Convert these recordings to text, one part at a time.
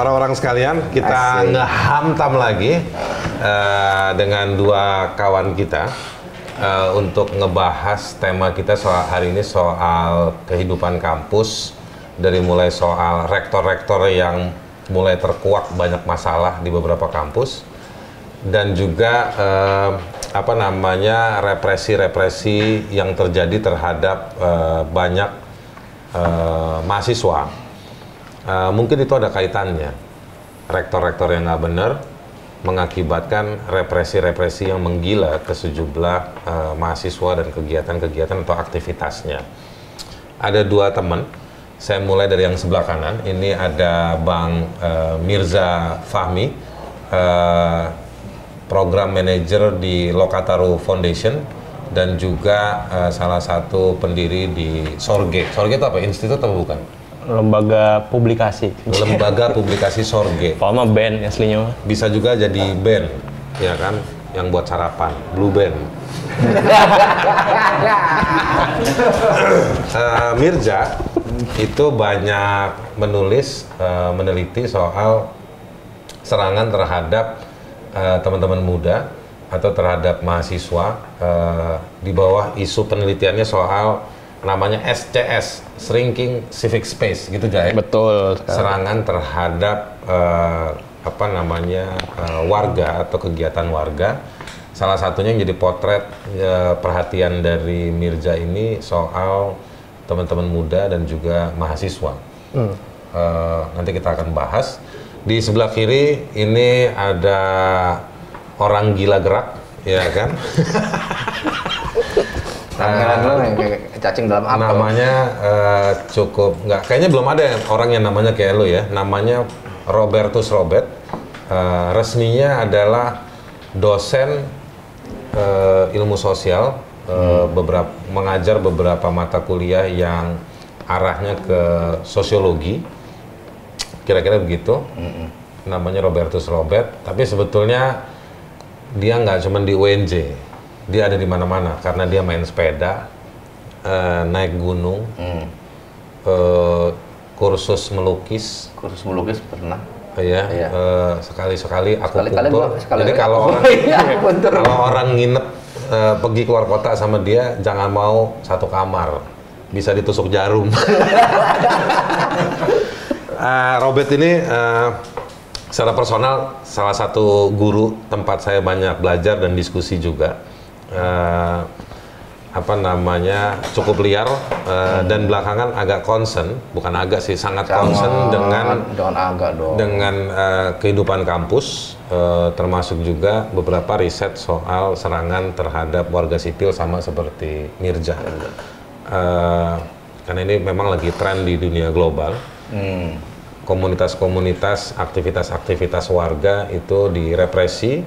orang-orang sekalian, kita ngehamtam lagi eh, dengan dua kawan kita eh, untuk ngebahas tema kita soal hari ini soal kehidupan kampus. Dari mulai soal rektor-rektor yang mulai terkuak banyak masalah di beberapa kampus. Dan juga eh, apa namanya represi-represi yang terjadi terhadap eh, banyak eh, mahasiswa. Eh, mungkin itu ada kaitannya. Rektor-rektor yang nggak benar mengakibatkan represi-represi yang menggila ke sejumlah eh, mahasiswa dan kegiatan-kegiatan atau aktivitasnya. Ada dua teman. Saya mulai dari yang sebelah kanan. Ini ada Bang eh, Mirza Fahmi, eh, program manager di Lokataru Foundation dan juga eh, salah satu pendiri di Sorge. Sorge itu apa? Institut atau bukan? Lembaga publikasi. Lembaga Publikasi Sorge. Kalau mah band aslinya mah. Bisa juga jadi band, ya kan? Yang buat sarapan, Blue Band. Eh, Mirza itu banyak menulis, eh, meneliti soal serangan terhadap eh, teman-teman muda atau terhadap mahasiswa eh, di bawah isu penelitiannya soal namanya SCS, Shrinking Civic Space, gitu Jaya. Betul. serangan terhadap eh, apa namanya eh, warga atau kegiatan warga. Salah satunya yang jadi potret eh, perhatian dari Mirza ini soal teman-teman muda dan juga mahasiswa. Eh, nanti kita akan bahas. Di sebelah kiri ini ada orang gila gerak, ya kan? Lo yang kayak cacing dalam apel. namanya eh, cukup nggak kayaknya belum ada yang- orang yang namanya kayak lu ya. Namanya Robertus Robert. Eh, resminya adalah dosen eh, ilmu sosial eh, beberapa mengajar beberapa mata kuliah yang arahnya ke sosiologi. Kira-kira begitu. Namanya Robertus Robert. Tapi sebetulnya dia nggak cuma di UNJ dia ada di mana-mana karena dia main sepeda eh, naik gunung eh, kursus melukis. Kursus melukis pernah. ya Iya. eh, sekali-sekali aku gua- sekali jadi kalau orang Iya, kalau orang nginep eh, pergi keluar kota sama dia jangan mau satu kamar. Bisa ditusuk jarum. Eh, Robert ini eh, secara personal salah satu guru tempat saya banyak belajar dan diskusi juga Eh, apa namanya cukup liar eh, dan belakangan agak concern bukan agak sih sangat concern dengan jangan agak dong. dengan eh, kehidupan kampus eh, termasuk juga beberapa riset soal serangan terhadap warga sipil sama seperti Mirja. Eh, karena ini memang lagi tren di dunia global. Hmm. Komunitas-komunitas, aktivitas-aktivitas warga itu direpresi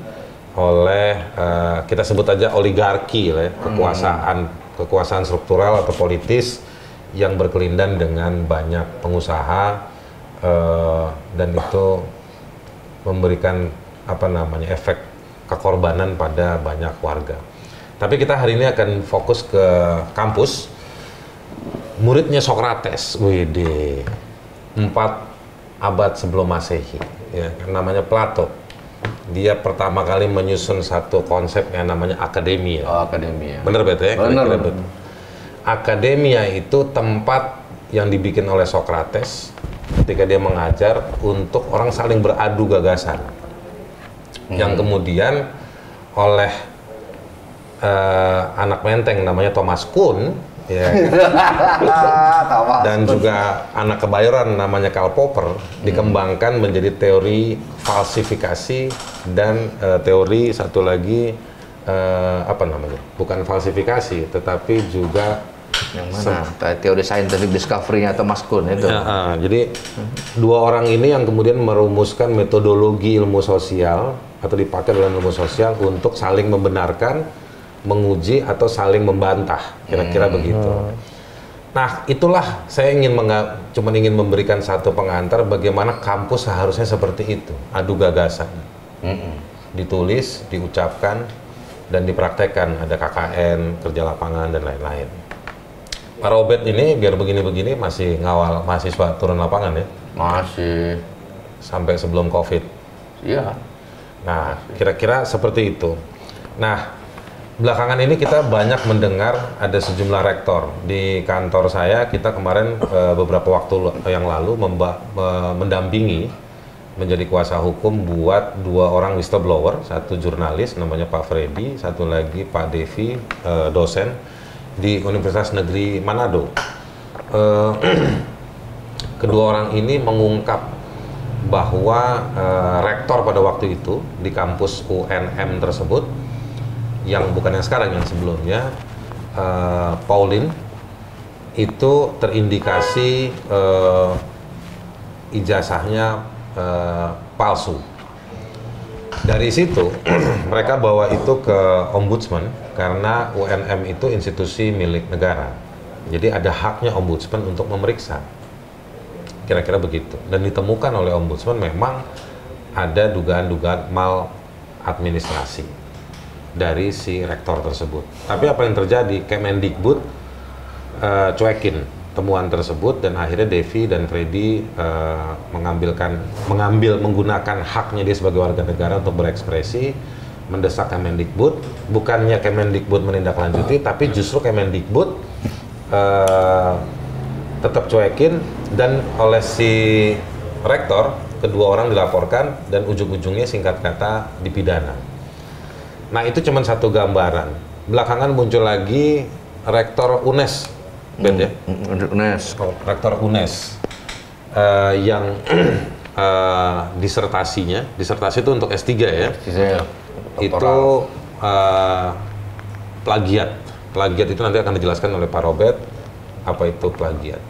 oleh eh, kita sebut aja oligarki lah ya, kekuasaan kekuasaan struktural atau politis yang berkelindan dengan banyak pengusaha eh, dan itu memberikan apa namanya efek kekorbanan pada banyak warga. Tapi kita hari ini akan fokus ke kampus. Muridnya Sokrates, wih empat abad sebelum masehi, ya, namanya Plato. Dia pertama kali menyusun satu konsep yang namanya akademia. Oh, akademia. Bener bet ya? Bener. Bet. Akademia itu tempat yang dibikin oleh Sokrates ketika dia mengajar untuk orang saling beradu gagasan. Yang kemudian oleh eh, anak menteng namanya Thomas Kuhn ya, dan juga anak kebayoran namanya Karl Popper dikembangkan menjadi teori falsifikasi dan eh, teori satu lagi eh, apa namanya bukan falsifikasi tetapi juga Yang mana? Kayak Teori scientific discovery-nya Thomas Kuhn itu. Ya, ah, jadi dua orang ini yang kemudian merumuskan metodologi ilmu sosial atau dipakai dalam ilmu sosial untuk saling membenarkan, menguji atau saling membantah, kira-kira begitu. Nah, itulah saya ingin cuma ingin memberikan satu pengantar bagaimana kampus seharusnya seperti itu, adu gagasan, Mm-mm. ditulis, diucapkan, dan dipraktekkan. Ada KKN, kerja lapangan dan lain-lain. Pak Robert ini biar begini-begini masih ngawal mahasiswa turun lapangan ya. Masih. sampai sebelum COVID. Iya. Nah, kira-kira seperti itu. Nah, belakangan ini kita banyak mendengar ada sejumlah rektor di kantor saya. Kita kemarin eh, beberapa waktu yang lalu memba- me- mendampingi menjadi kuasa hukum buat dua orang whistleblower, satu jurnalis namanya Pak Freddy, satu lagi Pak Devi, eh, dosen di Universitas Negeri Manado. Eh, kedua orang ini mengungkap bahwa eh, rektor pada waktu itu di kampus UNM tersebut yang bukan yang sekarang yang sebelumnya eh, Pauline itu terindikasi eh, ijazahnya eh, palsu. Dari situ mereka bawa itu ke ombudsman karena UNM itu institusi milik negara. Jadi ada haknya ombudsman untuk memeriksa. Kira-kira begitu. Dan ditemukan oleh ombudsman memang ada dugaan-dugaan mal administrasi dari si rektor tersebut. Tapi apa yang terjadi? Kemendikbud eh, cuekin temuan tersebut dan akhirnya Devi dan Freddy eh, mengambilkan mengambil menggunakan haknya dia sebagai warga negara untuk berekspresi mendesak Kemendikbud bukannya Kemendikbud menindaklanjuti tapi justru Kemendikbud eh, tetap cuekin dan oleh si rektor kedua orang dilaporkan dan ujung-ujungnya singkat kata dipidana. Nah itu cuma satu gambaran. Belakangan muncul lagi rektor UNES, Bet ya, Mm, Unes. Oh, rektor UNES eh, yang eh, disertasinya, disertasi itu untuk S3 ya, Saya itu eh, plagiat. Plagiat itu nanti akan dijelaskan oleh Pak Robert apa itu plagiat.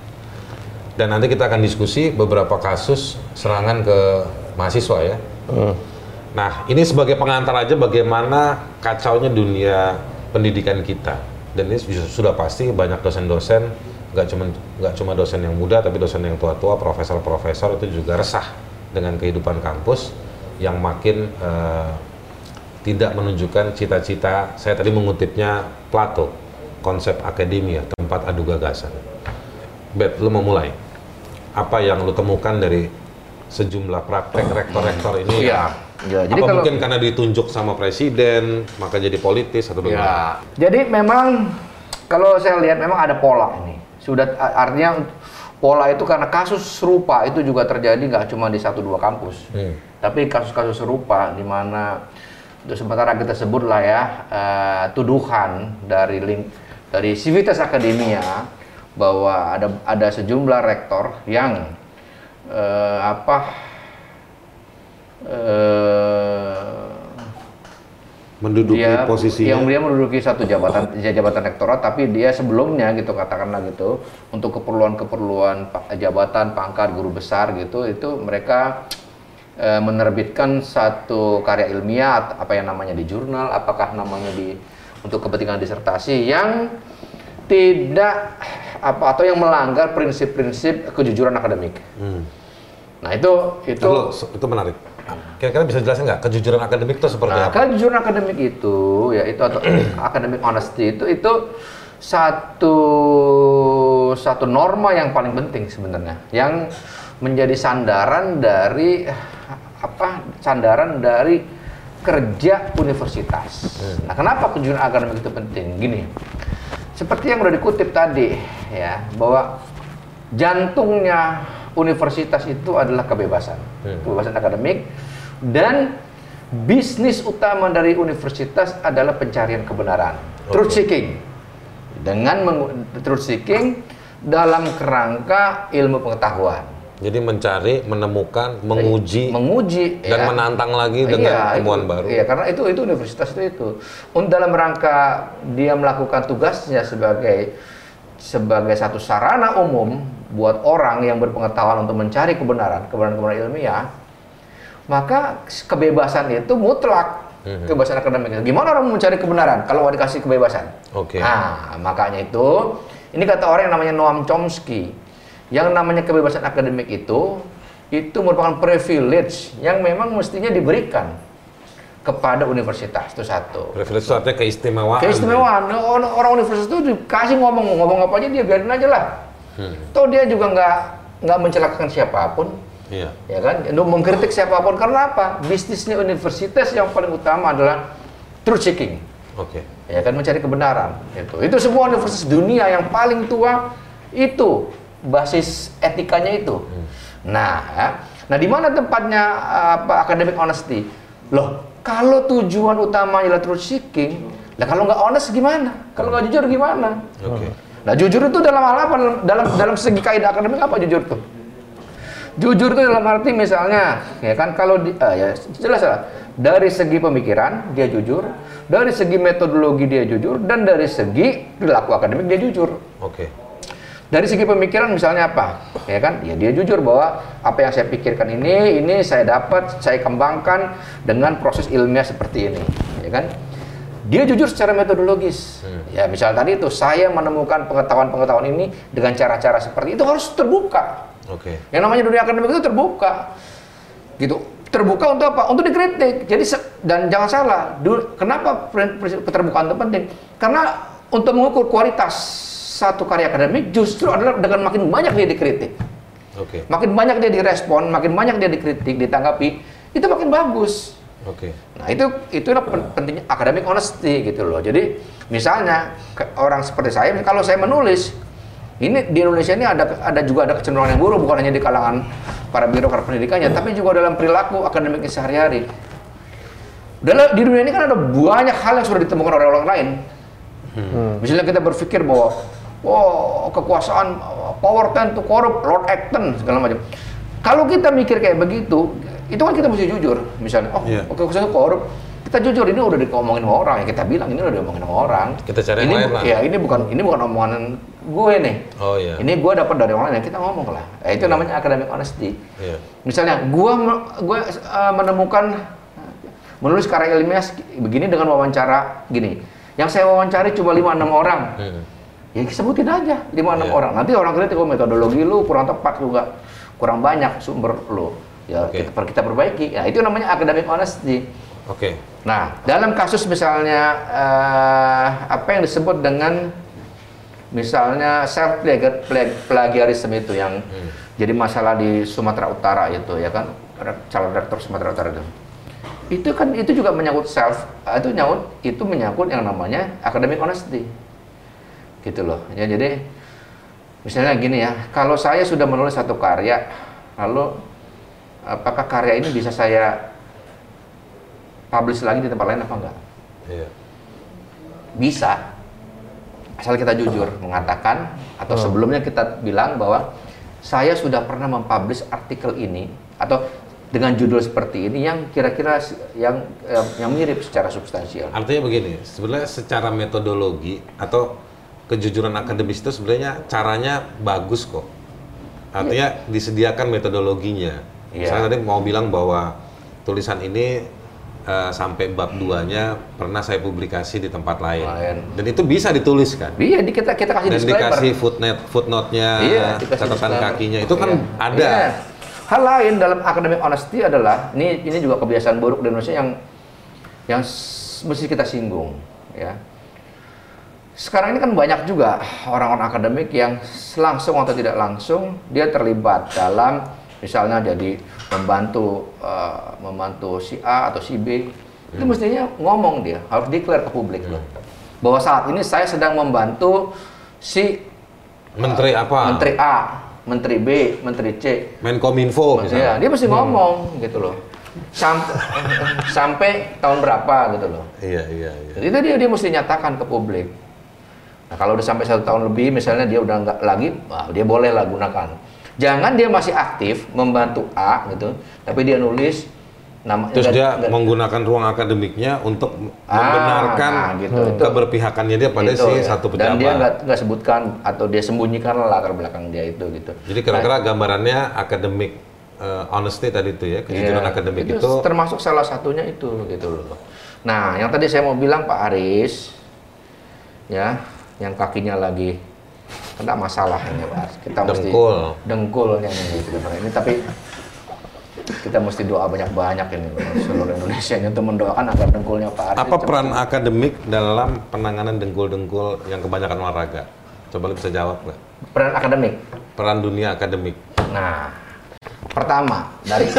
Dan nanti kita akan diskusi beberapa kasus serangan ke mahasiswa ya. Nah, ini sebagai pengantar aja bagaimana kacaunya dunia pendidikan kita. Dan ini su- sudah pasti banyak dosen-dosen, nggak cuma nggak cuma dosen yang muda, tapi dosen yang tua-tua, profesor-profesor itu juga resah dengan kehidupan kampus yang makin eh, tidak menunjukkan cita-cita. Saya tadi mengutipnya Plato, konsep akademia, tempat adu gagasan. Bet, lu mau mulai? Apa yang lu temukan dari sejumlah praktek rektor-rektor ini? Iya. Ya, Jadi kalau mungkin karena ditunjuk sama presiden, maka jadi politis atau bagaimana? Ya, jadi memang kalau saya lihat memang ada pola ini. Sudah artinya pola itu karena kasus serupa itu juga terjadi nggak cuma di satu dua kampus, Hmm. tapi kasus-kasus serupa di mana untuk sementara kita sebutlah ya eh, tuduhan dari link dari Civitas Akademia bahwa ada ada sejumlah rektor yang eh, apa eh, Menduduki dia posisinya. yang dia menduduki satu jabatan jabatan rektorat tapi dia sebelumnya gitu katakanlah gitu untuk keperluan-keperluan jabatan pangkat guru besar gitu itu mereka eh, menerbitkan satu karya ilmiah apa yang namanya di jurnal apakah namanya di untuk kepentingan disertasi yang tidak apa atau yang melanggar prinsip-prinsip kejujuran akademik. Hmm. Nah, itu itu Dulu, itu menarik. Kira-kira bisa jelasin nggak kejujuran akademik itu seperti Nah, apa? kejujuran akademik itu, ya itu atau academic honesty itu itu satu satu norma yang paling penting sebenarnya, yang menjadi sandaran dari apa? Sandaran dari kerja universitas. Nah, kenapa kejujuran akademik itu penting? Gini, seperti yang udah dikutip tadi, ya bahwa jantungnya universitas itu adalah kebebasan, kebebasan akademik. Dan bisnis utama dari universitas adalah pencarian kebenaran, truth seeking. Dengan truth seeking dalam kerangka ilmu pengetahuan, Jadi mencari, menemukan, menguji, menguji dan ya. menantang lagi dengan Iya, temuan itu, baru. Iya, karena itu itu universitas itu itu. Untuk dalam rangka dia melakukan tugasnya sebagai sebagai satu sarana umum buat orang yang berpengetahuan untuk mencari kebenaran, kebenaran-kebenaran ilmiah, maka kebebasan itu mutlak. Mhm. Kebebasan akademik. Gimana orang mencari kebenaran kalau nggak dikasih kebebasan? Oke. Nah, makanya itu ini kata orang yang namanya Noam Chomsky. Yang namanya kebebasan akademik itu itu merupakan privilege yang memang mestinya diberikan kepada universitas itu satu. Privilege itu artinya keistimewaan. Keistimewaan orang, orang universitas itu dikasih ngomong ngomong apa aja dia biarin aja lah. Hmm. Toh dia juga nggak nggak mencelakakan siapa pun. Iya. ya kan untuk mengkritik siapa pun karena apa bisnisnya universitas yang paling utama adalah truth seeking Oke. ya kan mencari kebenaran itu itu semua universitas dunia yang paling tua itu basis etikanya itu nah ya. nah di mana tempatnya apa academic honesty loh kalau tujuan utamanya adalah truth seeking lah kalau nggak honest gimana kalau nggak jujur gimana Oke. Nah, jujur itu dalam hal apa? Dalam dalam, dalam segi kaidah akademik apa jujur itu? Jujur itu dalam arti misalnya, ya kan kalau di, ah, ya jelas lah. Dari segi pemikiran dia jujur, dari segi metodologi dia jujur, dan dari segi perilaku akademik dia jujur. Oke. Dari segi pemikiran misalnya apa? Ya kan? Ya dia jujur bahwa apa yang saya pikirkan ini, ini saya dapat, saya kembangkan dengan proses ilmiah seperti ini, ya kan? Dia jujur secara metodologis. Ya, misal tadi itu saya menemukan pengetahuan-pengetahuan ini dengan cara-cara seperti itu harus terbuka. Oke. Yang namanya dunia akademik itu terbuka. Gitu. Terbuka untuk apa? Untuk dikritik. Jadi dan jangan salah, kenapa keterbukaan itu penting? Karena untuk mengukur kualitas satu karya akademik justru adalah dengan makin banyak dia dikritik. Oke. Makin banyak dia direspon, makin banyak dia dikritik, ditanggapi, itu makin bagus. Oke. Nah itu itulah pen- pentingnya academic honesty gitu loh. Jadi misalnya ke- orang seperti saya, kalau saya menulis, ini di Indonesia ini ada ada juga ada kecenderungan yang buruk bukan hanya di kalangan para birokrat pendidikannya, tapi juga dalam perilaku akademiknya sehari-hari. Dalam di dunia ini kan ada banyak hal yang sudah ditemukan oleh orang lain. Misalnya kita berpikir bahwa oh kekuasaan power tend to corrupt Lord Acton segala macam. Kalau kita mikir kayak begitu, itu kan kita mesti jujur. Misalnya, oh Iya. kekuasaan korup, kita jujur ini udah diomongin sama orang ya kita bilang ini udah diomongin sama orang. Kita cari yang ini, lain bu- lah. Ya ini bukan ini bukan omongan gue nih. Oh iya. Ini gue dapat dari orang lain ya kita ngomong lah. Ya, itu namanya academic honesty. Iya. Misalnya, gua me- gua uh, menemukan menulis karya ilmiah begini dengan wawancara gini. Yang saya wawancari cuma 5-6 orang. Hmm. Ya sebutin aja 5-6 Iya. orang. Nanti orang kritik oh metodologi lu kurang tepat juga. Kurang banyak sumber lu. Ya Oke. kita, per- kita perbaiki. Ya itu namanya academic honesty. Oke. Nah, dalam kasus misalnya eh, apa yang disebut dengan misalnya self plagiarism itu yang jadi masalah di Sumatera Utara itu ya kan calon rektor Sumatera Utara itu. Itu kan itu juga menyangkut self eh, itu nyangkut itu menyangkut yang namanya academic honesty. Gitu loh. Ya jadi misalnya gini ya, kalau saya sudah menulis satu karya lalu apakah karya ini bisa saya publish lagi di tempat lain apa enggak? Iya. Bisa. Asal kita jujur mengatakan atau sebelumnya kita bilang bahwa saya sudah pernah mempublish artikel ini atau dengan judul seperti ini yang kira-kira yang eh, yang mirip secara substansial. Artinya begini, sebenarnya secara metodologi atau kejujuran akademis itu sebenarnya caranya bagus kok. Artinya disediakan metodologinya. Iya. Saya tadi mau bilang bahwa tulisan ini eh, sampai bab 2-nya pernah saya publikasi di tempat lain. Lain. Dan itu bisa ditulis kan? Iya, di kita kita kasih Dan disclaimer. dikasih footnote footnote-nya, Iya, dikasih catatan kakinya itu kan Iya. ada. Iya. Hal lain dalam academic honesty adalah ini ini juga kebiasaan buruk di Indonesia yang yang mesti kita singgung ya. Sekarang ini kan banyak juga orang-orang akademik yang langsung atau tidak langsung dia terlibat dalam misalnya jadi membantu eh, membantu si A atau si B. Itu mestinya ngomong dia, harus declare ke publik loh. Bahwa saat ini saya sedang membantu si Menteri apa? Menteri A, Menteri B, Menteri C. Menkominfo Ya, misalnya. dia mesti ngomong gitu loh. Sampai sampai tahun berapa gitu loh. Iya, iya, iya. Jadi itu dia dia mesti nyatakan ke publik. Nah, kalau udah sampai satu tahun lebih, misalnya dia udah nggak lagi, wah, dia boleh lah gunakan. Jangan dia masih aktif membantu A gitu, tapi dia nulis nama Terus nggak- dia nggak- menggunakan ruang akademiknya untuk Ah, membenarkan nah, gitu. Itu- keberpihakannya dia pada gitu, si ya. satu Dan pejabat. dia nggak nggak sebutkan atau dia sembunyikan latar belakang dia itu gitu. Jadi kira-kira gambarannya akademik eh, honesty tadi itu ya, kejujuran Iya, akademik itu, itu, termasuk salah satunya itu gitu loh. Nah, yang tadi saya mau bilang Pak Aris ya, yang kakinya lagi kena masalah ini Pak. Kita mesti Dengkul. dengkulnya ini gitu. ini tapi kita mesti doa banyak-banyak ini seluruh Indonesia ini untuk mendoakan agar dengkulnya Pak Aris apa cepat- peran akademik dalam penanganan dengkul-dengkul yang kebanyakan olahraga? Coba lu bisa jawab nggak? peran akademik. Peran dunia akademik. Nah, Pertama, dari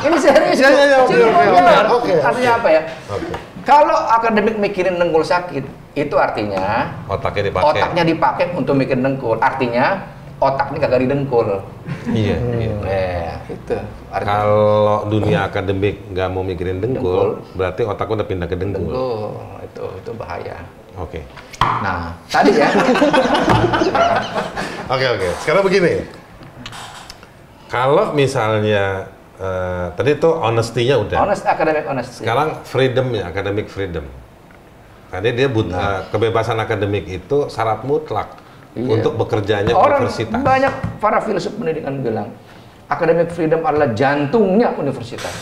ini serius. Ya, ya, ya, oke, Serius, oke, ya. oke, oke. Artinya apa ya? Oke. Kalau akademik mikirin dengkul sakit, itu artinya Otaknya dipakai. otaknya dipakai untuk mikirin dengkul. Artinya otaknya kagak didengkul. Iya. iya. Eh, itu. Artinya Kalau dunia akademik nggak mau mikirin dengkul, Dengkul. berarti otaknya udah pindah ke dengkul. dengkul itu itu bahaya. Oke. Nah, tadi ya. Oke oke. Sekarang begini. Kalau misalnya eh, tadi itu honesty-nya udah. honest academic honest. Sekarang freedom ya, academic freedom. Tadi dia but, eh, kebebasan akademik itu syarat mutlak Iya. untuk bekerjanya Orang universitas. banyak para filsuf pendidikan bilang academic freedom adalah jantungnya universitas.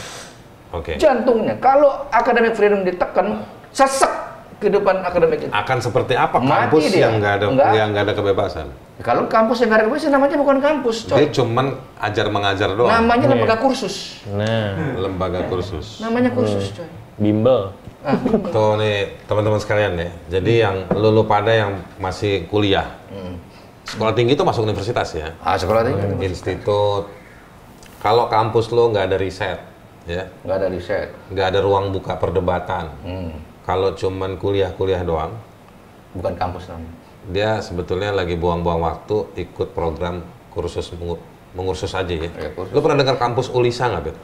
Oke. Jantungnya. Kalau academic freedom ditekan, sesek kehidupan akademik itu. Akan seperti apa kampus yang nggak ada nggak ada kebebasan? Kalau kampus yang ada kebebasan namanya bukan kampus, coy. Dia cuman ajar mengajar doang. Namanya Iya. lembaga kursus. Nah, Lembaga kursus. Namanya kursus, coy. bimbel. Ah, Tuh nih teman-teman sekalian ya. Jadi yang lulu pada yang masih kuliah, hmm. sekolah tinggi itu masuk universitas ya. Ah, sekolah tinggi. Institut. Kalau kampus lo nggak ada riset, ya, Nggak ada riset. nggak ada ruang buka perdebatan. Hmm. Kalau cuman kuliah-kuliah doang, Bukan kampus namanya. Dia sebetulnya lagi buang-buang waktu ikut program kursus mengu- mengursus aja ya. Kursus. Lo pernah dengar kampus Ulisa nggak, Bet?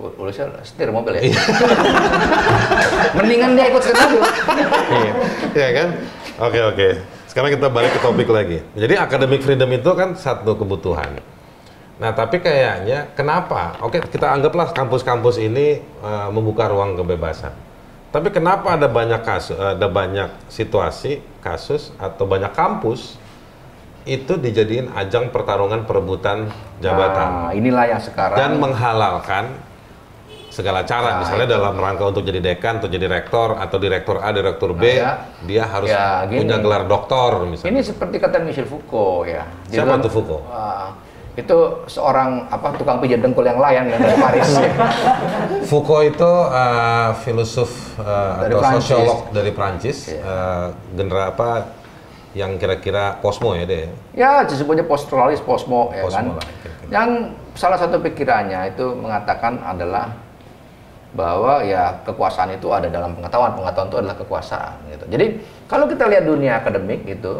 U- Ulisnya setir mobil ya. Iya. Mendingan dia ikut setir mobil. Iya. Iya kan? Oke oke. Sekarang kita balik ke topik lagi. Jadi academic freedom itu kan satu kebutuhan. Nah tapi kayaknya kenapa? Oke kita anggaplah kampus-kampus ini eh, membuka ruang kebebasan. Tapi kenapa ada banyak kasus, ada banyak situasi, kasus atau banyak kampus itu dijadiin ajang pertarungan perebutan jabatan Nah, inilah yang sekarang. dan menghalalkan segala cara, Nah, misalnya itu. dalam rangka untuk jadi dekan atau jadi rektor atau direktur A, direktur B, Nah, ya. dia harus Ya, gini. punya gelar doktor misalnya. Ini seperti kata Michel Foucault ya. Di Siapa tuh Foucault? Wah, itu seorang apa tukang pijat dengkul yang layan yang dari Paris. Foucault itu uh, filosof uh, Dari atau Prancis. sosiolog dari Prancis, uh, genera apa yang kira-kira posmo ya deh. ya disebutnya postularis posmo ya Posmo kan. lah, kira-kira. Yang salah satu pikirannya itu mengatakan adalah bahwa ya kekuasaan itu ada dalam pengetahuan, pengetahuan itu adalah kekuasaan gitu. Jadi kalau kita lihat dunia akademik itu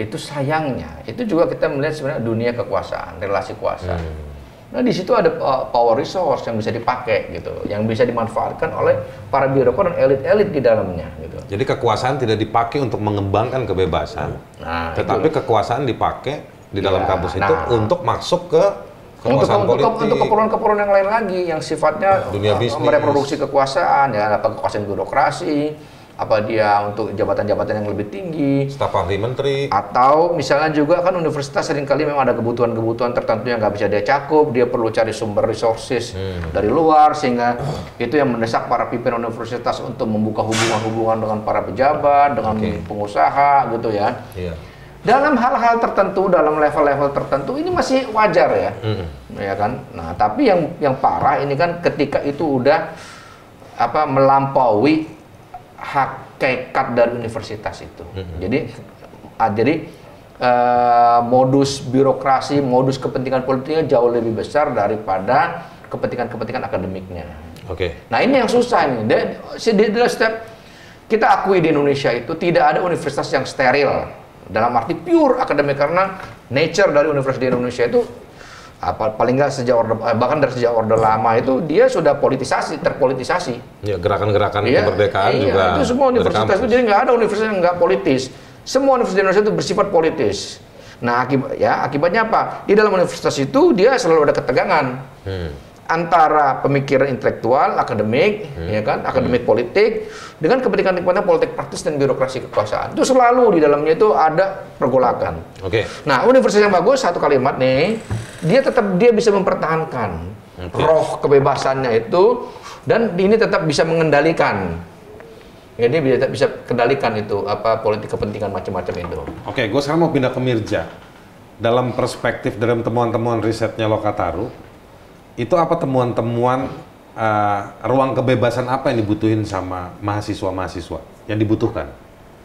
itu sayangnya itu juga kita melihat sebenarnya dunia kekuasaan, relasi kuasa. Hmm. Nah di situ ada uh, power resource yang bisa dipakai gitu, yang bisa dimanfaatkan oleh para birokrat dan elit-elit di dalamnya gitu. Jadi kekuasaan tidak dipakai untuk mengembangkan kebebasan, Nah, tetapi itu. kekuasaan dipakai di dalam Ya, kampus itu nah. untuk masuk ke untuk kekuasaan untuk, politik. untuk keperluan-keperluan yang lain lagi yang sifatnya Dunia uh, bisnis. mereproduksi kekuasaan ya apa kekuasaan birokrasi apa dia untuk jabatan-jabatan yang lebih tinggi staf ahli menteri. atau misalnya juga kan universitas sering kali memang ada kebutuhan-kebutuhan tertentu yang nggak bisa dia cakup dia perlu cari sumber resources Hmm. dari luar sehingga itu yang mendesak para pimpinan universitas untuk membuka hubungan-hubungan dengan para pejabat dengan Oke. pengusaha gitu ya Iya. dalam hal-hal tertentu dalam level-level tertentu ini masih wajar ya Mm-mm. ya kan nah tapi yang yang parah ini kan ketika itu udah apa melampaui hakikat dari universitas itu jadi ah, jadi eh, modus birokrasi modus kepentingan politiknya jauh lebih besar daripada kepentingan-kepentingan akademiknya Oke. Nah ini yang susah ini. Dan si- di dalam step kita akui di Indonesia itu tidak ada universitas yang steril dalam arti pure akademik karena nature dari universitas di Indonesia itu apa paling nggak sejak orde eh, bahkan dari sejak orde lama itu dia sudah politisasi terpolitisasi. Ya gerakan-gerakan Iya, kemerdekaan iya, juga. itu semua universitas itu jadi nggak ada universitas yang nggak politis. Semua universitas Indonesia itu bersifat politis. Nah akibat ya akibatnya apa? Di dalam universitas itu dia selalu ada ketegangan Hmm. Antara pemikiran intelektual, akademik, Hmm. ya kan, akademik politik dengan kepentingan-kepentingan politik praktis dan birokrasi kekuasaan. Itu selalu di dalamnya itu ada pergolakan. Oke. Nah, universitas yang bagus satu kalimat nih, dia tetap dia bisa mempertahankan Oke. roh kebebasannya itu dan ini tetap bisa mengendalikan. Jadi bisa bisa kendalikan itu apa politik kepentingan macam-macam itu. Oke, gue sekarang mau pindah ke Mirja. Dalam perspektif dalam temuan-temuan risetnya Lokataru, itu apa temuan-temuan uh, ruang kebebasan apa yang dibutuhin sama mahasiswa-mahasiswa yang dibutuhkan?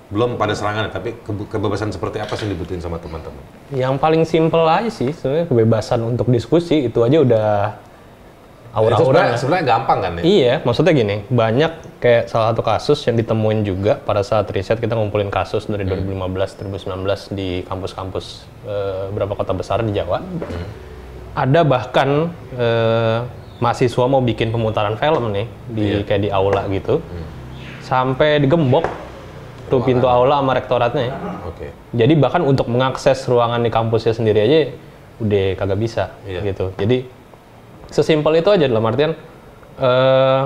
belum pada serangan tapi kebe- kebebasan seperti apa sih yang dibutuhin sama teman-teman Yang paling simple aja sih sebenarnya kebebasan untuk diskusi itu aja udah Itu sebenarnya, aura-aura. sebenarnya gampang kan ya Iya, maksudnya gini, banyak kayak salah satu kasus yang ditemuin juga pada saat riset kita ngumpulin kasus dari 2015, 2019 di kampus-kampus eh, beberapa kota besar di Jawa. Ada bahkan eh, mahasiswa mau bikin pemutaran film nih di kayak di aula gitu, sampai digembok tuh pintu aula sama rektoratnya. oke Jadi bahkan untuk mengakses ruangan di kampusnya sendiri aja udah kagak bisa Iya. gitu. Jadi sesimpel itu aja dalam artian eh,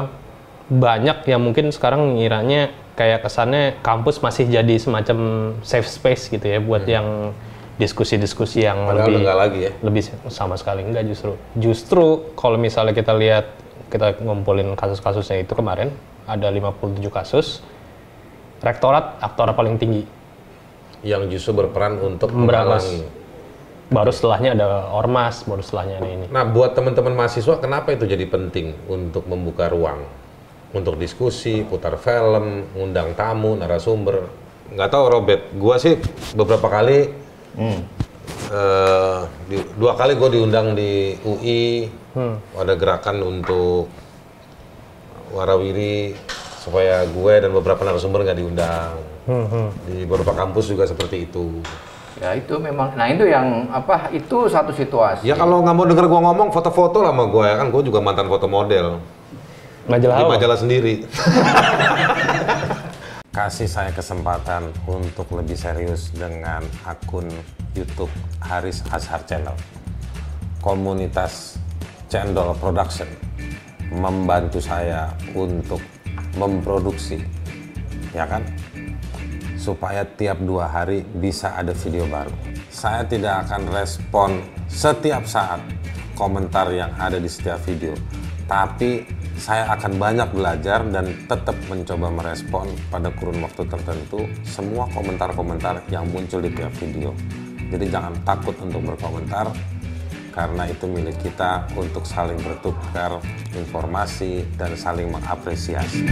banyak yang mungkin sekarang ngiranya kayak kesannya kampus masih jadi semacam safe space gitu ya buat yang diskusi-diskusi yang padahal lebih enggak lagi ya lebih sama sekali enggak justru. Justru kalau misalnya kita lihat kita ngumpulin kasus-kasusnya itu kemarin ada 57 kasus. Rektorat aktor paling tinggi. yang justru berperan untuk menghalangi Baru setelahnya ada ormas, baru setelahnya ada ini. Nah, buat teman-teman mahasiswa, kenapa itu jadi penting untuk membuka ruang untuk diskusi, putar film, ngundang tamu, narasumber? Nggak tahu, Robert. Gua sih beberapa kali, eh, di- dua kali gue diundang di UI, ada gerakan untuk warawiri supaya gue dan beberapa narasumber nggak diundang. Di beberapa kampus juga seperti itu. Ya itu memang, nah itu yang apa? Itu satu situasi. Ya kalau nggak mau denger gue ngomong, foto-foto lah sama gue ya kan, gue juga mantan foto model. Majalah di apa? majalah sendiri. Kasih saya kesempatan untuk lebih serius dengan akun YouTube Haris Azhar Channel. Komunitas Cendol Production membantu saya untuk memproduksi, ya kan? Supaya tiap dua hari bisa ada video baru. Saya tidak akan respon setiap saat komentar yang ada di setiap video, tapi saya akan banyak belajar dan tetap mencoba merespon pada kurun waktu tertentu semua komentar-komentar yang muncul di tiap video. Jadi jangan takut untuk berkomentar karena itu milik kita untuk saling bertukar informasi dan saling mengapresiasi.